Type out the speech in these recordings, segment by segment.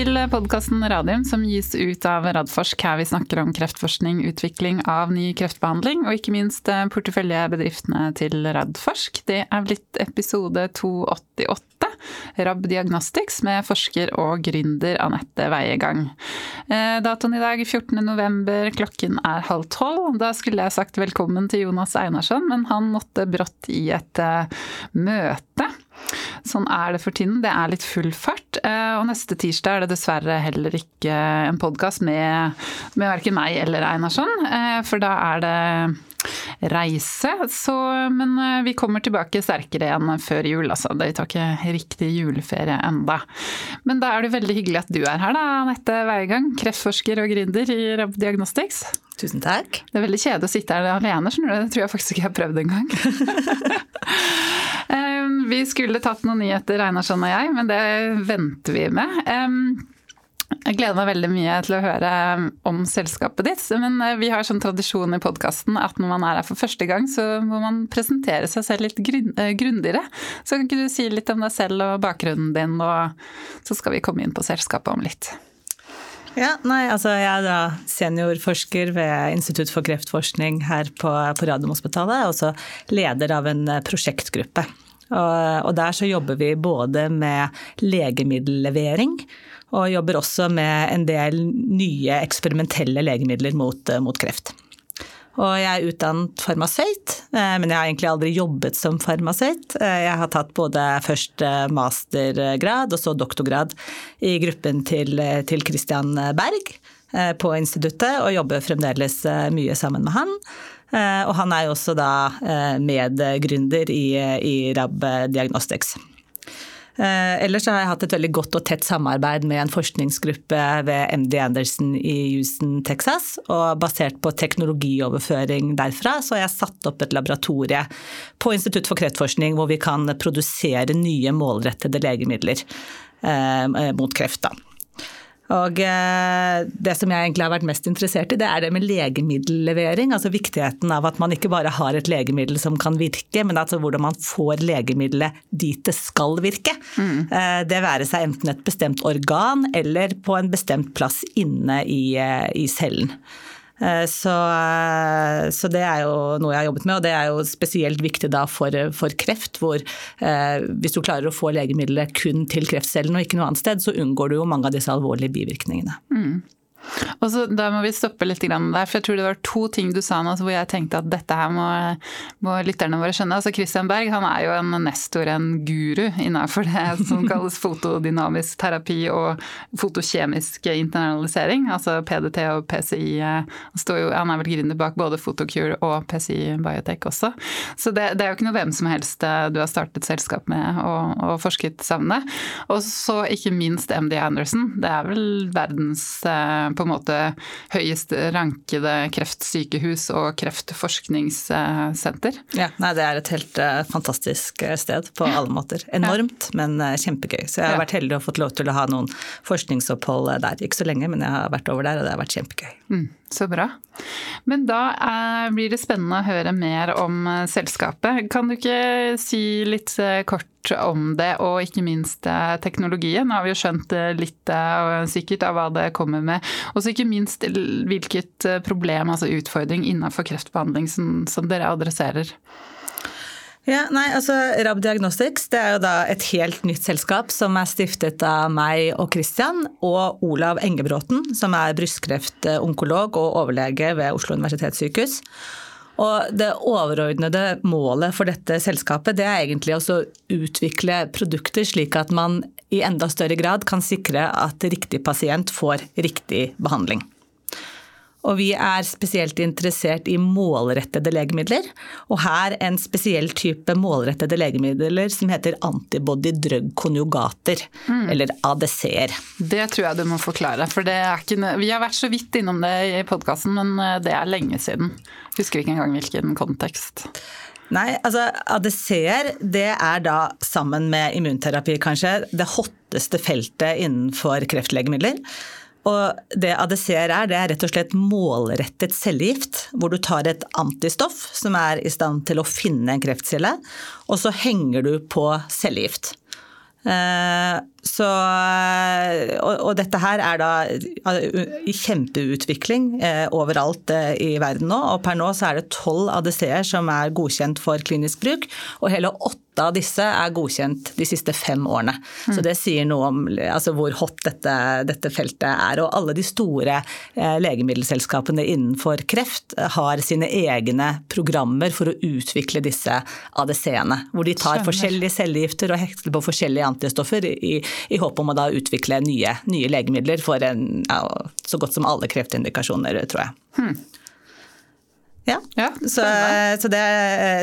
til podkasten Radium som gis ut av Radforsk, her vi snakker om kreftforskning, utvikling av ny kreftbehandling, og ikke minst eh, porteføljebedriftene til Radforsk. Det er blitt episode 288. RAB Diagnostics med forsker og gründer Anette Weiegang. Eh, datoen i dag er 14. november, klokken er halv tolv. Da skulle jeg sagt velkommen til Jonas Einarsson, men han måtte brått i et eh, møte. Sånn er det for tiden. Det er litt full fart. Eh, og neste tirsdag er det dessverre heller ikke en podkast med, med verken meg eller Einarsson, for da er det reise. Så, men eh, vi kommer tilbake sterkere igjen før jul, altså. Vi tar ikke riktig juleferie enda. Men da er det veldig hyggelig at du er her, da, Anette Veigang, Kreftforsker og gründer i Rab Diagnostics. Tusen takk. Det er veldig kjedelig å sitte her alene, skjønner du. Det tror jeg faktisk ikke jeg har prøvd engang. vi skulle tatt noen nyheter, Einarsson og jeg, men det venter vi med. Jeg gleder meg veldig mye til å høre om selskapet ditt. Men eh, vi har sånn tradisjon i podkasten at når man er her for første gang, så må man presentere seg selv litt eh, grundigere. Så kan ikke du si litt om deg selv og bakgrunnen din, og så skal vi komme inn på selskapet om litt. Ja, nei, altså Jeg er da seniorforsker ved Institutt for kreftforskning her på, på Radiumhospitalet, og også leder av en eh, prosjektgruppe. Og, der så jobber vi både med legemiddellevering og jobber også med en del nye eksperimentelle legemidler mot, eh, mot kreft. Og jeg er utdannet farmasøyt, eh, men jeg har egentlig aldri jobbet som farmasøyt. Eh, jeg har tatt både først mastergrad og så doktorgrad i gruppen til, til Christian Berg på instituttet, og jobber fremdeles mye sammen med han. Og han er jo også da medgründer i, i RAB Diagnostics. Eh, ellers har jeg hatt et veldig godt og tett samarbeid med en forskningsgruppe ved MD Anderson i Houston, Texas. Og basert på teknologioverføring derfra, så har jeg satt opp et laboratorie på Institutt for kreftforskning hvor vi kan produsere nye målrettede legemidler eh, mot kreft. Da. Og eh, det som jeg egentlig har vært mest interessert i, det er det med legemiddellevering. Altså viktigheten av at man ikke bare har et legemiddel som kan virke, men altså hvordan man får legemiddelet dit det skal virke. Mm. Eh, det være seg enten et bestemt organ eller på en bestemt plass inne i, eh, i cellen. Eh, så, eh, så, det er jo noe jeg har jobbet med, og det er jo spesielt viktig da for, for kreft, hvor eh, hvis du klarer å få legemiddelet kun til kreftcellen og ikke noe annet sted, så unngår du jo mange av disse alvorlige bivirkningene. Mm. Og så Da må vi stoppe litt der, for jeg tror det var to ting du sa nå hvor jeg tenkte at dette her må, må lytterne våre skjønne. Altså Christian Berg han er jo en nestor, en guru innenfor det som kalles fotodynamisk terapi og fotokjemisk internalisering, altså PDT og PCI. Han, jo, han er vel gründer bak både Photocure og PCI Biotech også. Så det, det, er jo ikke noe hvem som helst eh, du har startet selskap med og, og forsket sammen med. Og så ikke minst MD Anderson. Det er vel verdens eh, på en måte høyest rankede kreftsykehus og kreftforskningssenter. Ja, nei, det er et helt uh, fantastisk eh, sted på alle måter. Enormt, men uh, kjempegøy. Så jeg har vært heldig og fått lov til å ha noen forskningsopphold der. Ikke så lenge, men jeg har vært over der, og det har vært kjempegøy. Mm, så bra. Men da uh, blir det spennende å høre mer om selskapet. Kan du ikke si litt kort om det, og ikke minst teknologien. Nå har vi jo skjønt litt sikkert av hva det kommer med. Og ikke minst hvilket eh, problem, altså utfordring innenfor kreftbehandling som, som dere adresserer. Ja, nei, altså Rab Diagnostics det er jo da et helt nytt selskap som er stiftet av meg og Christian og Olav Engebråten, som er brystkreftonkolog og overlege ved Oslo universitetssykehus. Og det overordnede målet for dette selskapet det er egentlig å utvikle produkter slik at man i enda større grad kan sikre at riktig pasient får riktig behandling. Og vi er spesielt interessert i målrettede legemidler. Og her en spesiell type målrettede legemidler som heter antibody drug konjugater, mm. eller ADC-er. Det tror jeg du må forklare, for ikke, vi har vært så vidt innom det i podkasten, men eh, det er lenge siden. Husker ikke engang hvilken kontekst. Nei, altså ADC-er det er da sammen med immunterapi kanskje det hotteste feltet innenfor kreftlegemidler. Og det ADC-er er, det er rett og slett målrettet cellegift, hvor du tar et antistoff som er i stand til å finne en kreftcelle, og så henger du på cellegift. Eh, så, og, dette her er da i kjempeutvikling eh, overalt eh, i verden nå. Og per nå så er det tolv ADC-er som er godkjent for klinisk bruk, og hele åtte av disse er godkjent de siste fem årene. Mm. Så det sier noe om altså, hvor hot dette, dette, feltet er. Og alle de store eh, legemiddelselskapene innenfor kreft har sine egne programmer for å utvikle disse ADC-ene. Hvor de tar Skjønner. forskjellige cellegifter og hekter på forskjellige antistoffer i, i håp om å da utvikle nye, nye legemidler for en, ja, så godt som alle kreftindikasjoner, tror jeg. Hmm. Ja, ja så, så det,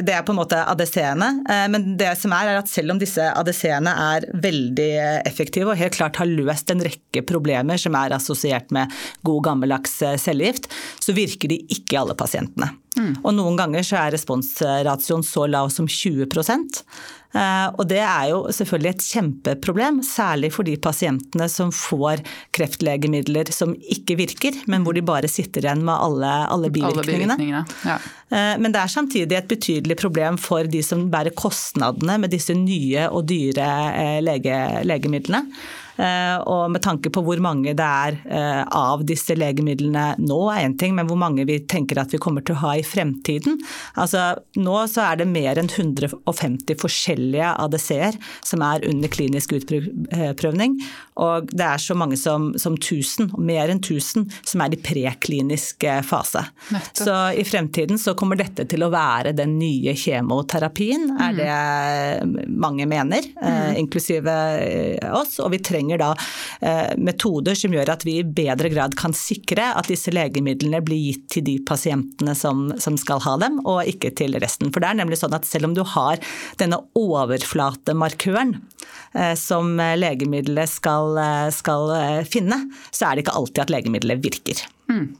det, er på en måte ADC-ene. Eh, men det som er, er at selv om disse ADC-ene er veldig effektive og helt klart har løst en rekke problemer som er assosiert med god gammeldags eh, cellegift, så virker de ikke i alle pasientene. Mm. Og noen ganger så er responsratioen så lav som 20 Eh, og det er jo selvfølgelig et kjempeproblem, særlig for de pasientene som får kreftlegemidler som ikke virker, men hvor de bare sitter igjen med alle, alle bivirkningene. Alle bivirkningene. Ja. Eh, men det er samtidig et betydelig problem for de som bærer kostnadene med disse nye og dyre eh, lege, legemidlene. Eh, og med tanke på hvor mange det er eh, av disse legemidlene nå, er én ting, men hvor mange vi tenker at vi kommer til å ha i fremtiden. Altså, nå så er det mer enn 150 forskjellige ADC-er som er under klinisk utprøvning. Og det er så mange som, som 1000, mer enn 1000, som er i preklinisk fase. Nettopp. Så i fremtiden så kommer dette til å være den nye kjemoterapien, er mm. det mange mener, eh, mm. inklusive oss. Og vi trenger trenger da eh, metoder som gjør at vi i bedre grad kan sikre at disse legemidlene blir gitt til de pasientene som, som skal ha dem, og ikke til resten. For det er nemlig sånn at selv om du har denne overflatemarkøren eh, som legemiddelet skal, eh, skal finne, så er det ikke alltid at legemiddelet virker. Mm.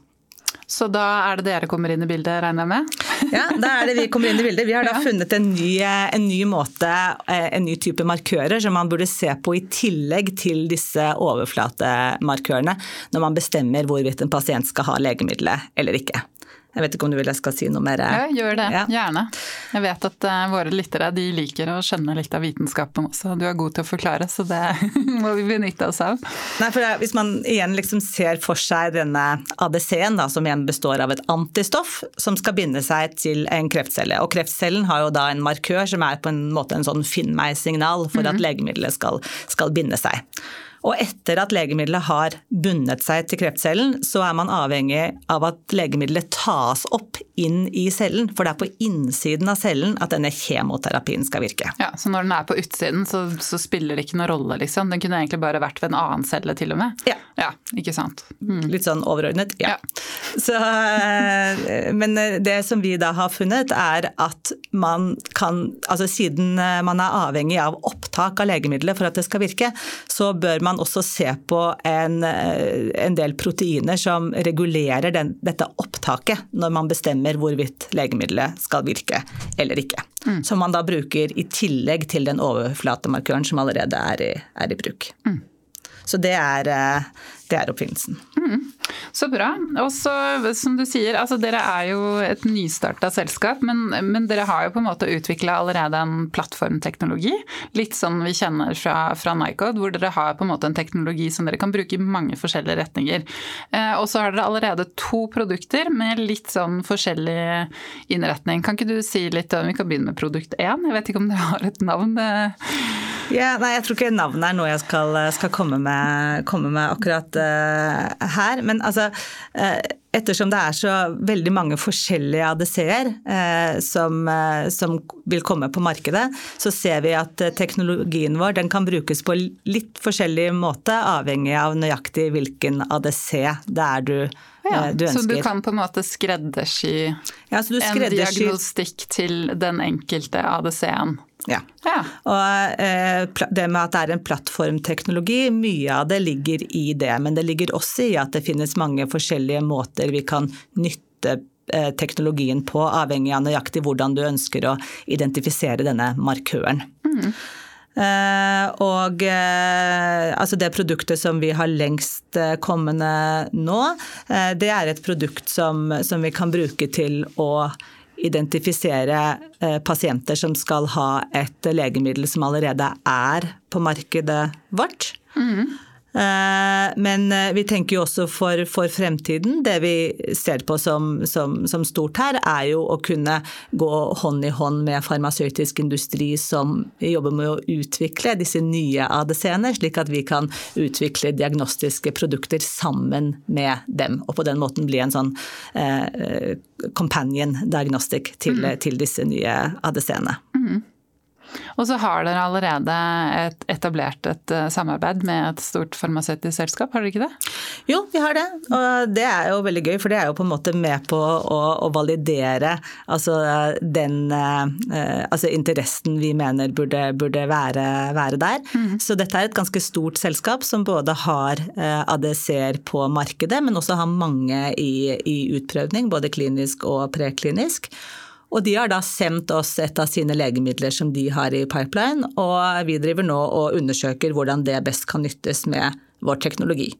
Så da er det dere kommer inn i bildet, regner jeg med? Ja, da er det vi kommer inn i bildet. Vi har da ja. funnet en ny, en ny, måte, eh, en ny type markører som man burde se på i tillegg til disse overflatemarkørene når man bestemmer hvorvidt en pasient skal ha legemiddelet eller ikke. Jeg vet ikke om du vil jeg skal si noe mer? Ja, gjør det. Ja. Gjerne. Jeg vet at uh, våre lyttere de liker å skjønne litt av vitenskapen også. Du er god til å forklare, så det må vi benytte oss av. Nei, for Hvis man igjen liksom ser for seg denne ADC-en, som igjen består av et antistoff som skal binde seg til en kreftcelle. Og kreftcellen har jo da en markør som er på en måte en sånn finn meg-signal for at legemiddelet skal, skal binde seg. Og etter at legemiddelet har bundet seg til kreftcellen, så er man avhengig av at legemiddelet tas opp inn i cellen. For det er på innsiden av cellen at denne kjemoterapien skal virke. Ja, Så når den er på utsiden, så, så spiller det ikke noen rolle, liksom? Den kunne egentlig bare vært ved en annen celle, til og med? Ja. ja ikke sant? Mm. Litt sånn overordnet, ja. ja. Så, eh, men det som vi da har funnet, er at man kan Altså siden man er avhengig av opptak av legemiddelet for at det skal virke, så bør man man også se på en, eh, en del proteiner som regulerer den, dette opptaket når man bestemmer hvorvidt legemiddelet skal virke eller ikke. Mm. Som man da bruker i tillegg til den overflatemarkøren som allerede er i, er i bruk. Mm. Så det er, eh, det er oppfinnelsen. Mm. Så bra. Og så, som du sier, altså dere er jo et nystarta selskap, men, men, dere har jo på en måte utvikla allerede en plattformteknologi. Litt sånn vi kjenner fra, fra Nycode, hvor dere har på en måte en teknologi som dere kan bruke i mange forskjellige retninger. Eh, og så har dere allerede to produkter med litt sånn forskjellig innretning. Kan ikke du si litt om Vi kan begynne med produkt én. Jeg vet ikke om dere har et navn? Ja, nei, jeg tror ikke navnet er noe jeg skal, skal komme, med, komme, med, akkurat uh, her. Men altså uh, Ettersom det er så veldig mange forskjellige ADC-er uh, som, som, vil komme på markedet, så ser vi at teknologien vår den kan brukes på litt forskjellig måte, avhengig av nøyaktig hvilken ADC det er du ja, du så du kan på en måte skreddersy ja, en diagnostikk til den enkelte ADC-en? Ja. ja. Og eh, det med at det er en plattformteknologi, mye av det ligger i det. Men det ligger også i at det finnes mange forskjellige måter vi kan nytte eh, teknologien på, avhengig av nøyaktig hvordan du ønsker å identifisere denne markøren. Mm. Uh, og uh, altså det produktet som vi har lengst uh, kommende nå, det er et produkt som, som, vi kan bruke til å identifisere eh, pasienter som skal ha et legemiddel som allerede er på markedet vårt. Mm. Eh, men eh, vi tenker jo også for, for fremtiden. Det vi ser på som, som, som, stort her, er jo å kunne gå hånd i hånd med farmasøytisk industri som jobber med å utvikle disse nye ADC-ene, slik at vi kan utvikle diagnostiske produkter sammen med dem. Og på den måten bli en sånn eh, companion diagnostic til, mm. til disse nye ADC-ene. Mm. Og så har dere allerede et, etablert et uh, samarbeid med et stort farmasøytisk selskap, har dere ikke det? Jo, vi har det. Og det er jo veldig gøy, for det er jo på en måte med på å, å validere altså, den uh, altså interessen vi mener burde, burde være, være, der. Mm. Så dette er et ganske stort selskap som både har ADC-er på markedet, men også har mange i, i utprøvning, både klinisk og preklinisk. Og de har da sendt oss et av sine legemidler som de har i pipeline, og vi driver nå og undersøker hvordan det best kan nyttes med vår teknologi.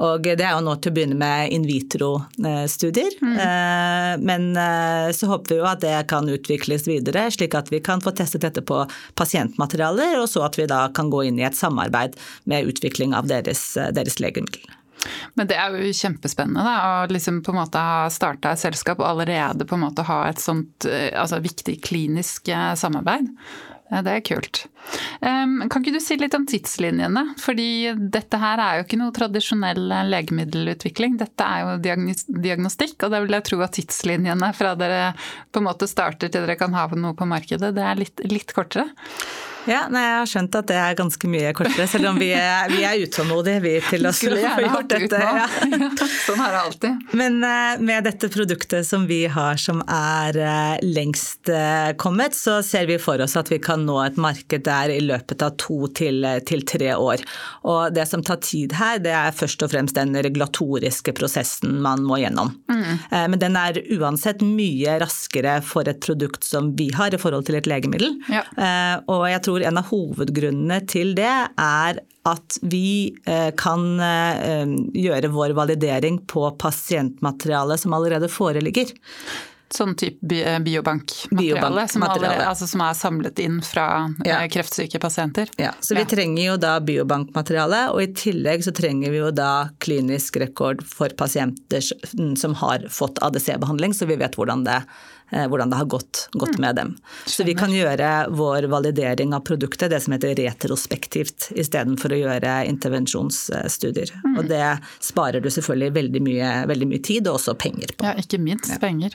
Og det er jo nå til å begynne med in vitro-studier. Mm. Eh, men eh, så håper vi jo at det kan utvikles videre, slik at vi kan få testet dette på pasientmaterialer, og så at vi da kan gå inn i et samarbeid med utvikling av deres, deres legemiddel. Men det er jo kjempespennende da, å liksom på en måte ha starta et selskap og allerede på en måte ha et sånt eh, altså, viktig klinisk eh, samarbeid. Det er kult. Kan ikke du si litt om tidslinjene? Fordi dette her er jo ikke noe tradisjonell eh, legemiddelutvikling. Dette er jo diagnostikk, og da vil jeg tro at tidslinjene fra dere på en måte starter til dere kan ha noe på markedet, det er litt, litt kortere. Ja, nei, Jeg har skjønt at det er ganske mye kortere, selv om vi er, vi er utålmodige vi til å få gjort dette. Ja. sånn er det alltid. Men uh, med dette produktet som vi har som er uh, lengst uh, kommet, så ser vi for oss at vi kan nå et marked der i løpet av to til, til tre år. Og det som tar tid her, det er først og fremst den regulatoriske prosessen man må gjennom. Mm. Men den er uansett mye raskere for et produkt som vi har i forhold til et legemiddel. Ja. Og jeg tror tror en av hovedgrunnene til det er at vi eh, kan eh, gjøre vår validering på pasientmateriale som allerede foreligger. Sånn type eh, biobankmateriale som, altså som, er samlet inn fra ja. kreftsyke pasienter? Ja, så vi ja. trenger jo da biobankmateriale, og i tillegg så trenger vi jo da klinisk rekord for pasienter som har fått ADC-behandling, så vi vet hvordan det Eh, hvordan det har gått, gått mm. med dem. Så vi kan gjøre vår validering av produktet, det som heter retrospektivt, istedenfor å gjøre intervensjonsstudier. Mm. Og det sparer du selvfølgelig veldig mye, veldig mye tid og også penger på. Ja, ikke minst penger.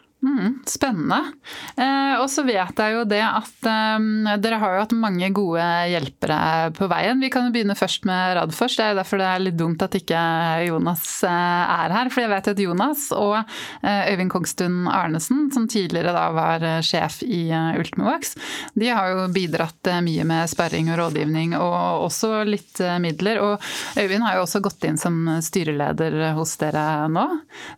spennende. Eh, og så vet jeg jo det at eh, dere har jo hatt mange gode hjelpere på veien. Vi kan jo begynne først med Radfors. Det er derfor det er litt dumt at ikke Jonas eh, er her. For jeg vet at Jonas og eh, Øyvind Kongstun Arnesen, som tidligere da var sjef i Ultimovax, de har jo bidratt mye med sperring og rådgivning, og også litt midler. Og Øyvind har jo også gått inn som styreleder hos dere nå.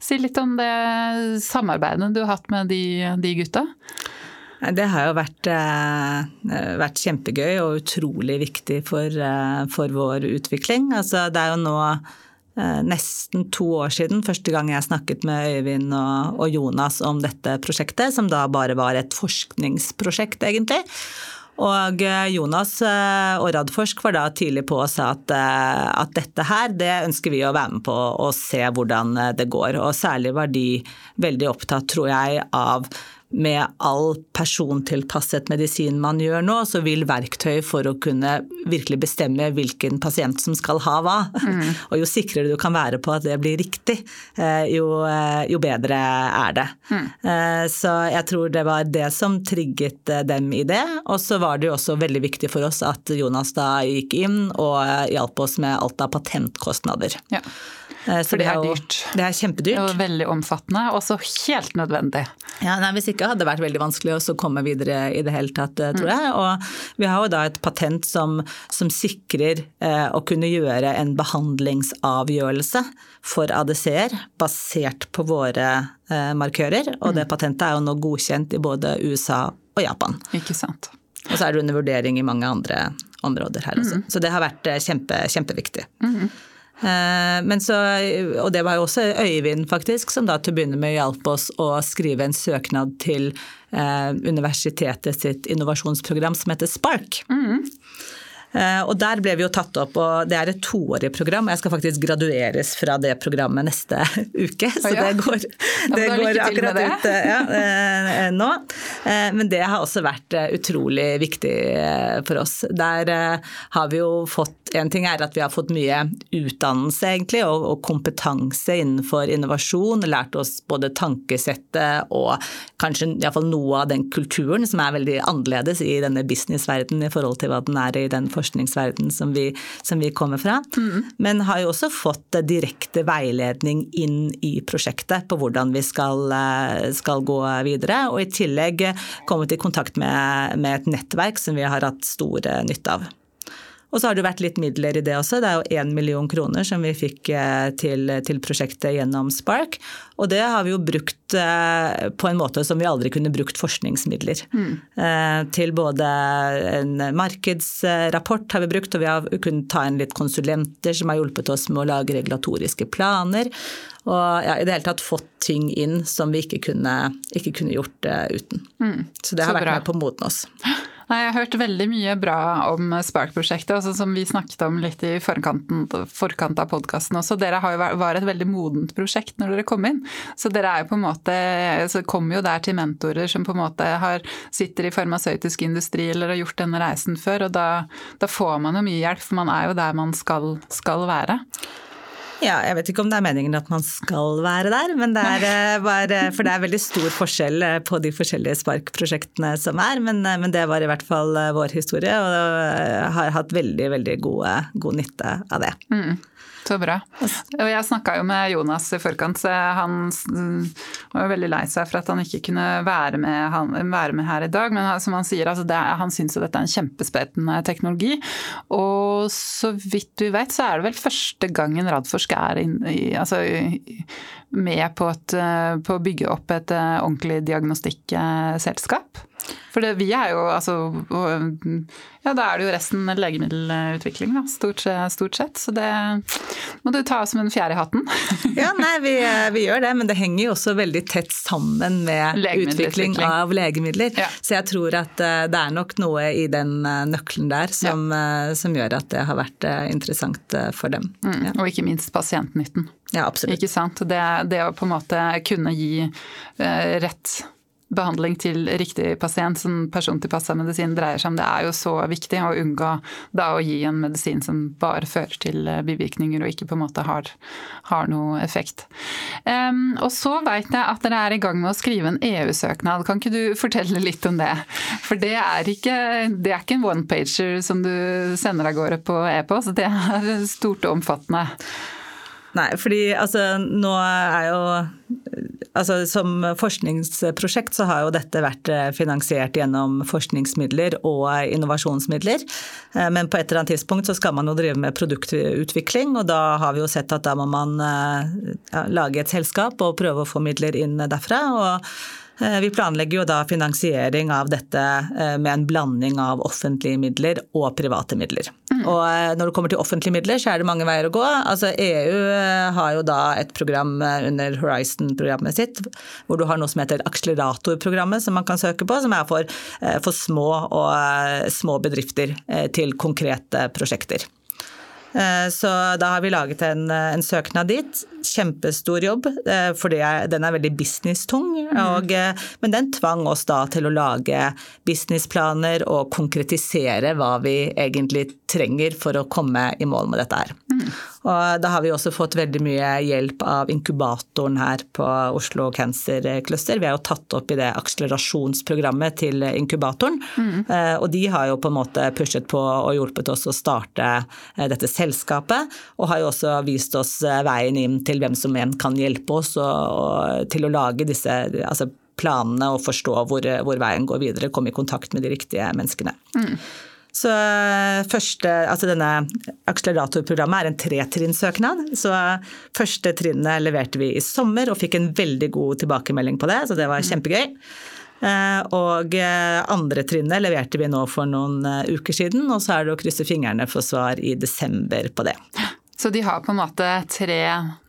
Si litt om det samarbeidet du har hatt med de, de gutta? Det har jo vært, eh, vært, kjempegøy og utrolig viktig for, eh, for, vår utvikling. Altså, det er jo nå eh, nesten to år siden første gang jeg snakket med Øyvind og, og Jonas om dette prosjektet, som da bare var et forskningsprosjekt, egentlig. Og Jonas og Radforsk var da tidlig på og sa at, at, dette her, det ønsker vi å være med på og se hvordan det går. Og særlig var de veldig opptatt, tror jeg, av med all persontilpasset medisin man gjør nå, så vil verktøy for å kunne virkelig bestemme hvilken pasient som skal ha hva. Mm. Og jo sikrere du kan være på at det blir riktig, eh, jo, eh, jo bedre er det. Mm. Eh, så jeg tror det var det som trigget dem i det. Og så var det jo også veldig viktig for oss at Jonas da gikk inn og hjalp oss med alt av patentkostnader. Ja. Eh, så For det er dyrt. Det er kjempedyrt. Og veldig omfattende, og så helt nødvendig. Ja, nei, Hvis ikke hadde det vært veldig vanskelig å komme videre i det hele tatt, eh, tror mm. jeg. Og vi har jo da et patent som, som sikrer eh, å kunne gjøre en behandlingsavgjørelse for ADC-er basert på våre eh, markører. Og mm. det patentet er jo nå godkjent i både USA og Japan. Ikke sant. Og så er det under vurdering i mange andre områder her også. Mm. Så det har vært eh, kjempe, kjempeviktig. Mm. Så, og det var jo også Øyvind faktisk, som da til å begynne med hjalp oss å skrive en søknad til universitetet sitt innovasjonsprogram som heter Spark. Mm. Eh, og der ble vi jo tatt opp, og det er et toårig program. og Jeg skal faktisk gradueres fra det programmet neste uke, så det går, det går akkurat ut ja, eh, nå. Eh, men det har også vært utrolig viktig for oss. Der har vi jo fått En ting er at vi har fått mye utdannelse egentlig, og, og kompetanse innenfor innovasjon. Lært oss både tankesettet og kanskje iallfall noe av den kulturen som er veldig annerledes i denne businessverdenen i forhold til hva den er i den forskningen forskningsverden som vi, som vi kommer fra. Mm. Men har jo også fått direkte veiledning inn i prosjektet på hvordan vi skal, eh, skal gå videre. Og i tillegg kommet i kontakt med, med et nettverk som vi har hatt stor nytte av. Og så har det vært litt midler i det også. Det er jo én million kroner som vi fikk eh, til, til, prosjektet gjennom Spark. Og det har vi jo brukt eh, på en måte som vi aldri kunne brukt forskningsmidler. Mm. Til både en markedsrapport har vi brukt, og vi har kunnet ta inn litt konsulenter som har hjulpet oss med å lage regulatoriske planer. Og ja, i det hele tatt fått ting inn som vi ikke kunne, ikke kunne gjort uten. Mm. Så det har så vært bra. med på å modne oss. Nei, Jeg har hørt veldig mye bra om Spark-prosjektet, altså som vi snakket om litt i forkant av podkasten også. Dere jo var et veldig modent prosjekt når dere kom inn. Så dere er jo på en måte, så kommer jo der til mentorer som på en måte har, sitter i farmasøytisk industri eller har gjort denne reisen før. Og da, da får man jo mye hjelp, for man er jo der man skal, skal være. Ja, jeg vet ikke om det er meningen at man skal være der, men det er eh, bare For det er veldig stor forskjell eh, på de forskjellige Spark-prosjektene som er, men, eh, men, det var i hvert fall vår historie, og har hatt veldig, veldig gode, god nytte av det. Mm. Så bra. Jeg snakka jo med Jonas i forkant, så han var jo veldig lei seg for at han ikke kunne være med, han, være med her i dag. Men som han sier, altså det, han syns jo dette er en kjempespennende teknologi. Og så vidt vi vet, så er det vel første gangen Radforsk er inn, i, altså, med på, et, på, å bygge opp et eh, ordentlig diagnostikkselskap. For det, vi er jo altså Ja, da er det jo resten legemiddelutvikling, da, stort, stort, sett. Så det må du ta som en fjerde i hatten. ja, nei, vi, vi, gjør det, men det henger jo også veldig tett sammen med utvikling av legemidler. Ja. Så jeg tror at eh, det er nok noe i den eh, nøkkelen der som, ja. Eh, som gjør at det har vært interessant for dem. Mm, ja. Og ikke minst pasientnytten. Ja, absolutt. Ikke sant. Det, det å på en måte kunne gi eh, rett behandling til riktig pasient som persontilpassa medisin dreier seg om. Det er jo så viktig å unngå da å gi en medisin som bare fører til eh, bivirkninger og ikke på en måte har, har noe effekt. Um, og så veit jeg at dere er i gang med å skrive en EU-søknad. Kan ikke du fortelle litt om det? For det er ikke, det er ikke en one-pager som du sender av gårde på e-post, det er stort og omfattende. Nei, fordi altså nå er jo altså, Som forskningsprosjekt så har jo dette vært eh, finansiert gjennom forskningsmidler og innovasjonsmidler. Eh, men på et eller annet tidspunkt så skal man jo drive med produktutvikling, og da har vi jo sett at da må man eh, ja, lage et selskap og prøve å få midler inn derfra. og vi planlegger jo da finansiering av dette eh, med en blanding av offentlige midler og private midler. Mm. Og eh, når det kommer til offentlige midler, så er det mange veier å gå. Altså EU har jo da et program under Horizon-programmet sitt, hvor du har noe som heter akseleratorprogrammet, som man kan søke på, som er for, for små og små bedrifter til konkrete prosjekter. Eh, så da har vi laget en, en søknad dit. Kjempestor jobb, eh, for den er veldig businesstung. Mm. Og, eh, men den tvang oss da til å lage businessplaner og konkretisere hva vi egentlig trenger for å komme i mål med dette her. Mm. Og da har vi også fått veldig mye hjelp av inkubatoren her på Oslo Cancer Cluster. Vi har jo tatt opp i det akselerasjonsprogrammet til inkubatoren. Mm. Og de har jo på en måte pushet på og hjulpet oss å starte dette selskapet. Og har jo også vist oss veien inn til hvem som igjen kan hjelpe oss og, og til å lage disse altså planene og forstå hvor, hvor, veien går videre. Komme i kontakt med de riktige menneskene. Mm. Så eh, første, altså denne akseleratorprogrammet er en tretrinnssøknad. Så første trinnet leverte vi i sommer og fikk en veldig god tilbakemelding på det, så det var mm. kjempegøy. Eh, og eh, andre trinnet leverte vi nå for noen uker siden, og så er det å krysse fingrene for svar i desember på det. Så de har på en måte tre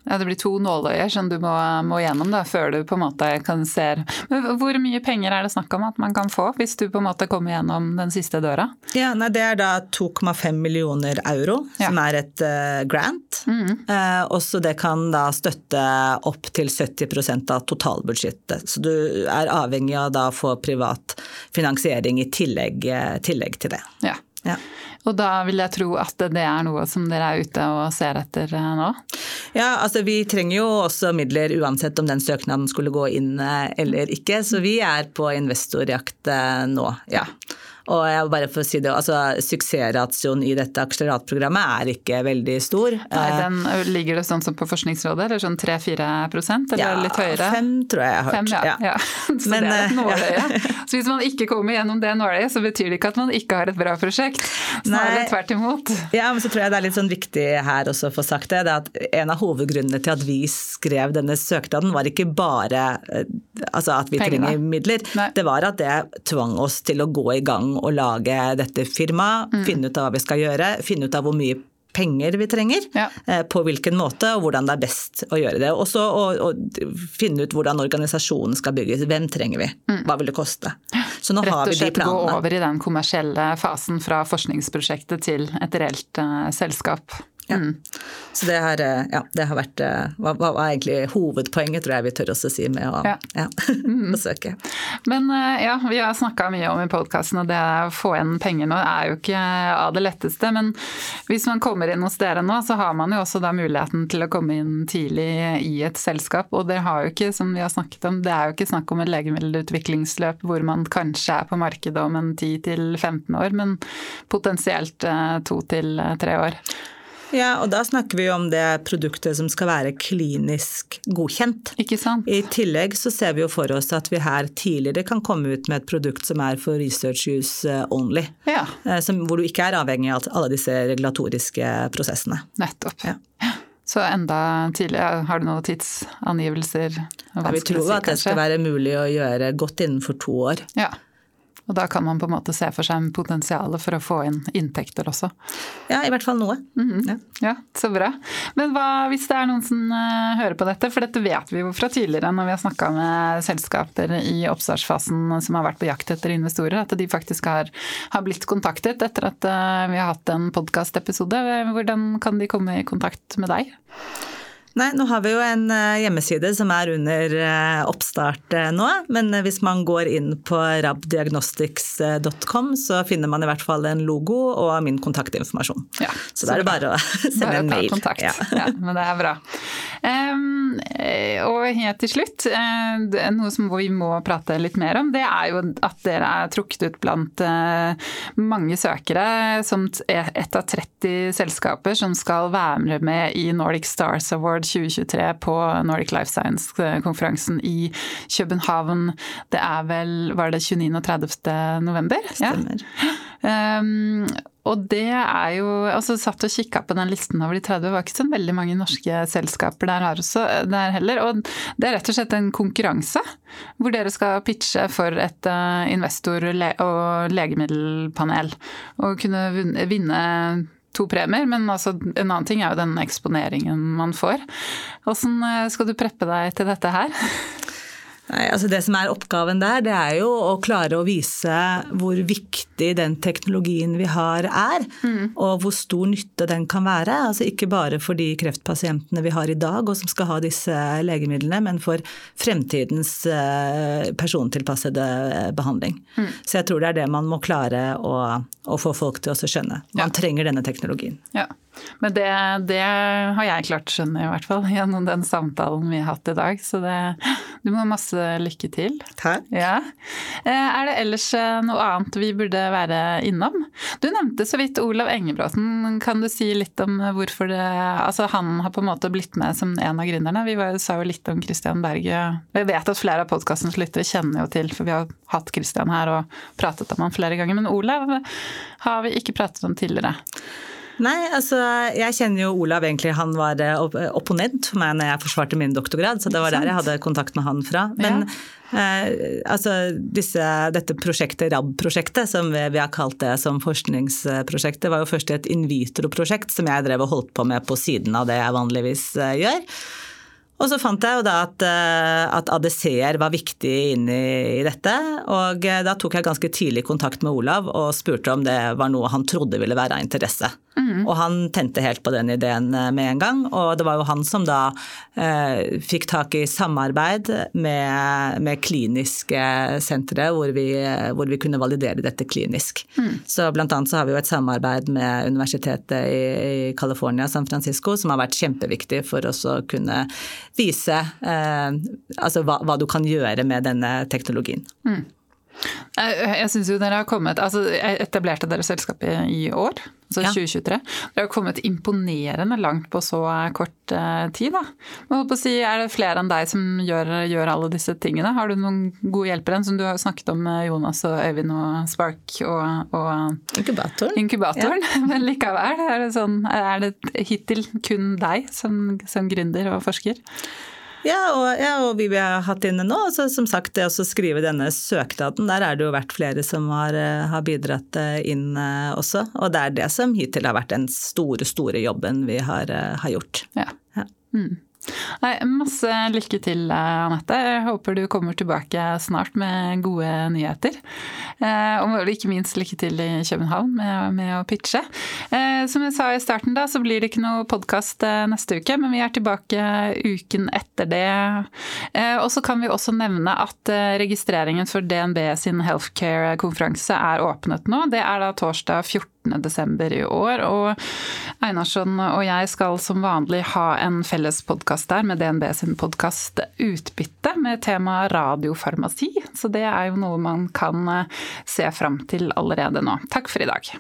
ja, det blir to nåløyer som du må, må gjennom da, før du på en måte kan se Men Hvor mye penger er det snakk om at man kan få hvis du på en måte kommer gjennom den siste døra? Ja, nei, Det er da 2,5 millioner euro, ja. som er et uh, grant. Mm. Uh, også det kan da støtte opp til 70% av totalbudsjettet. Så du er avhengig av da å få privat finansiering i tillegg, uh, tillegg til det. Ja. ja. Og da vil jeg tro at det er noe som dere er ute og ser etter eh, nå? Ja, altså vi trenger jo også midler uansett om den søknaden skulle gå inn eh, eller ikke, så vi er på investorjakt eh, nå, ja. Og jeg bare for å si det, altså Suksessratioen i dette akseleratprogrammet er ikke veldig stor. Nei, den Ligger det sånn som på Forskningsrådet, eller sånn 3-4 prosent eller ja, litt høyere? Fem tror jeg jeg har hørt. Fem, ja. ja. Så Men, det er et nåløye. Så hvis man ikke kommer gjennom det nåløyet, så betyr det ikke at man ikke har et bra prosjekt. Snarere tvert imot. Ja, men så tror jeg det er litt sånn viktig her også å få sagt det, det at en av hovedgrunnene til at vi skrev denne søknaden, var ikke bare eh, altså at vi Pengene. trenger midler. Nei. Det var at det tvang oss til å gå i gang å lage dette firmaet, mm. finne ut av hva vi skal gjøre, finne ut av hvor mye penger vi trenger, ja. Eh, på hvilken måte og hvordan det er best å gjøre det. Og så finne ut hvordan organisasjonen skal bygges. Hvem trenger vi? Mm. Hva vil det koste? Så nå Rett har vi de planene. Rett og slett gå over i den kommersielle fasen fra forskningsprosjektet til et reelt uh, selskap. Ja. Mm. Så det har, eh, ja, det har vært eh, hva, hva var egentlig hovedpoenget, tror jeg vi tør også si, med å ja. ja, besøke. Men eh, ja, vi har snakka mye om i podkasten, og det å få igjen penger nå er jo ikke av det letteste. Men hvis man kommer inn hos dere nå, så har man jo også da muligheten til å komme inn tidlig i et selskap. Og det har jo ikke, som vi har snakket om, det er jo ikke snakk om et legemiddelutviklingsløp hvor man kanskje er på markedet om en 10-15 år, men potensielt to til tre år. Ja, og da snakker vi om det produktet som skal være klinisk godkjent. Ikke sant? I tillegg så ser vi jo for oss at vi her tidligere kan komme ut med et produkt som er for research use eh, only. Ja. Eh, som, hvor du ikke er avhengig av alle disse regulatoriske prosessene. Nettopp. Ja. Så enda tidligere, har du noen tidsangivelser? Ja, vi tror at det skal være mulig å gjøre godt innenfor to år. Ja. Og da kan man på en måte se for seg potensialet for å få inn inntekter også. Ja, i hvert fall noe. Mm -hmm. ja. ja. så bra. Men hva hvis det er noen som uh, hører på dette, for dette vet vi jo fra tidligere når vi har snakka med selskaper i oppstartsfasen som har vært på jakt etter investorer, at de faktisk har, har blitt kontaktet etter at uh, vi har hatt en podkastepisode. Hvordan kan de komme i kontakt med deg? Nei, nå har vi jo en eh, hjemmeside som er under eh, oppstart eh, nå. Men hvis man går inn på rabdiagnostics.com, så finner man i hvert fall en logo og min kontaktinformasjon. Ja, så, da er det bare å sende bare en mail. Kontakt. Ja. ja. men det er bra. Um, og helt til slutt, noe som vi må prate litt mer om, det er jo at dere er trukket ut blant mange søkere som et av 30 selskaper som skal være med i Nordic Stars Award 2023 på Nordic Life Science-konferansen i København. Det er vel Var det 29. og 30. november? Stemmer. Ja. Um, og det er jo altså Satt og kikka på den listen over de 30, det var ikke så veldig mange norske selskaper der, også, der heller. Og det er rett og slett en konkurranse hvor dere skal pitche for et uh, investor- og legemiddelpanel. Og kunne vinne to premier, men altså, en annen ting er jo den eksponeringen man får. Hvordan eh, skal du preppe deg til dette her? Nei, altså Det som er oppgaven der, det er jo å klare å vise hvor viktig den teknologien vi har er, mm. og hvor stor nytte den kan være. Altså Ikke bare for de kreftpasientene vi har i dag og som skal ha disse legemidlene, men for fremtidens eh, persontilpassede eh, behandling. Mm. Så jeg tror det er det man må klare å, å få folk til å skjønne. Man ja. trenger denne teknologien. Ja. Men det, det, har jeg klart å skjønne, i hvert fall, gjennom den samtalen vi har hatt i dag. Så det, du må ha masse lykke til. Takk. Ja. Eh, er det ellers eh, noe annet vi burde være innom? Du nevnte så vidt Olav Engebråten. Kan du si litt om hvorfor det Altså, han har på en måte blitt med som en av gründerne. Vi var, sa jo litt om Christian Berge. Jeg vet at flere av podkastens lyttere kjenner jo til, for vi har hatt Christian her og pratet om han flere ganger. Men Olav har vi ikke pratet om tidligere. Nei, altså jeg kjenner jo Olav egentlig. Han var opponent for meg når jeg forsvarte min doktorgrad, så det var der jeg hadde kontakt med han fra. Men ja. Eh, altså disse, dette prosjektet, RAB-prosjektet, som vi, vi, har kalt det som forskningsprosjektet, var jo først et in vitro-prosjekt som jeg drev og holdt på med på siden av det jeg vanligvis eh, gjør. Og så fant jeg jo da at, eh, at ADC-er var viktig inn i, dette. Og eh, da tok jeg ganske tidlig kontakt med Olav og spurte om det var noe han trodde ville være av interesse. Mm. Og han tente helt på den ideen eh, med en gang. Og det var jo han som da eh, fikk tak i samarbeid med, med kliniske sentre hvor vi, hvor vi, kunne validere dette klinisk. Mm. Så blant annet så har vi jo et samarbeid med universitetet i, i California, San Francisco, som har vært kjempeviktig for oss å kunne vise eh, altså hva, hva, du kan gjøre med denne teknologien. Mm. Jeg synes jo dere har kommet altså Etablerte dere selskapet i år, altså ja. 2023. Dere har kommet imponerende langt på så kort uh, tid, da. Si, er det flere enn deg som gjør, gjør, alle disse tingene? Har du noen gode hjelpere? Som du har snakket om Jonas og Øyvind og Spark og, og Inkubatoren. Inkubatoren. Ja. Men likevel, er det, sånn, er det hittil kun deg som, som gründer og forsker? Ja, og, ja, og vi har hatt inne nå, så som sagt det å skrive denne søknaden, der er det jo vært flere som har, eh, har, bidratt eh, inn eh, også. Og det er det som hittil har vært den store, store jobben vi har, har gjort. Ja. ja. Mm. Nei, masse lykke til, Anette. Jeg håper du kommer tilbake snart med gode nyheter. Eh, og ikke minst lykke til i København med, med, å pitche. Eh, som jeg sa i starten, da, så blir det ikke noe podkast eh, neste uke, men vi er tilbake uken etter det. Og så kan vi også nevne at registreringen for DNB sin healthcare-konferanse er åpnet nå. Det er da torsdag 14 desember i år. Og Einarsson og jeg skal som vanlig ha en felles podkast der med DNB sin podkast Utbytte med tema radiofarmasi. Så det er jo noe man kan eh, se fram til allerede nå. Takk for i dag.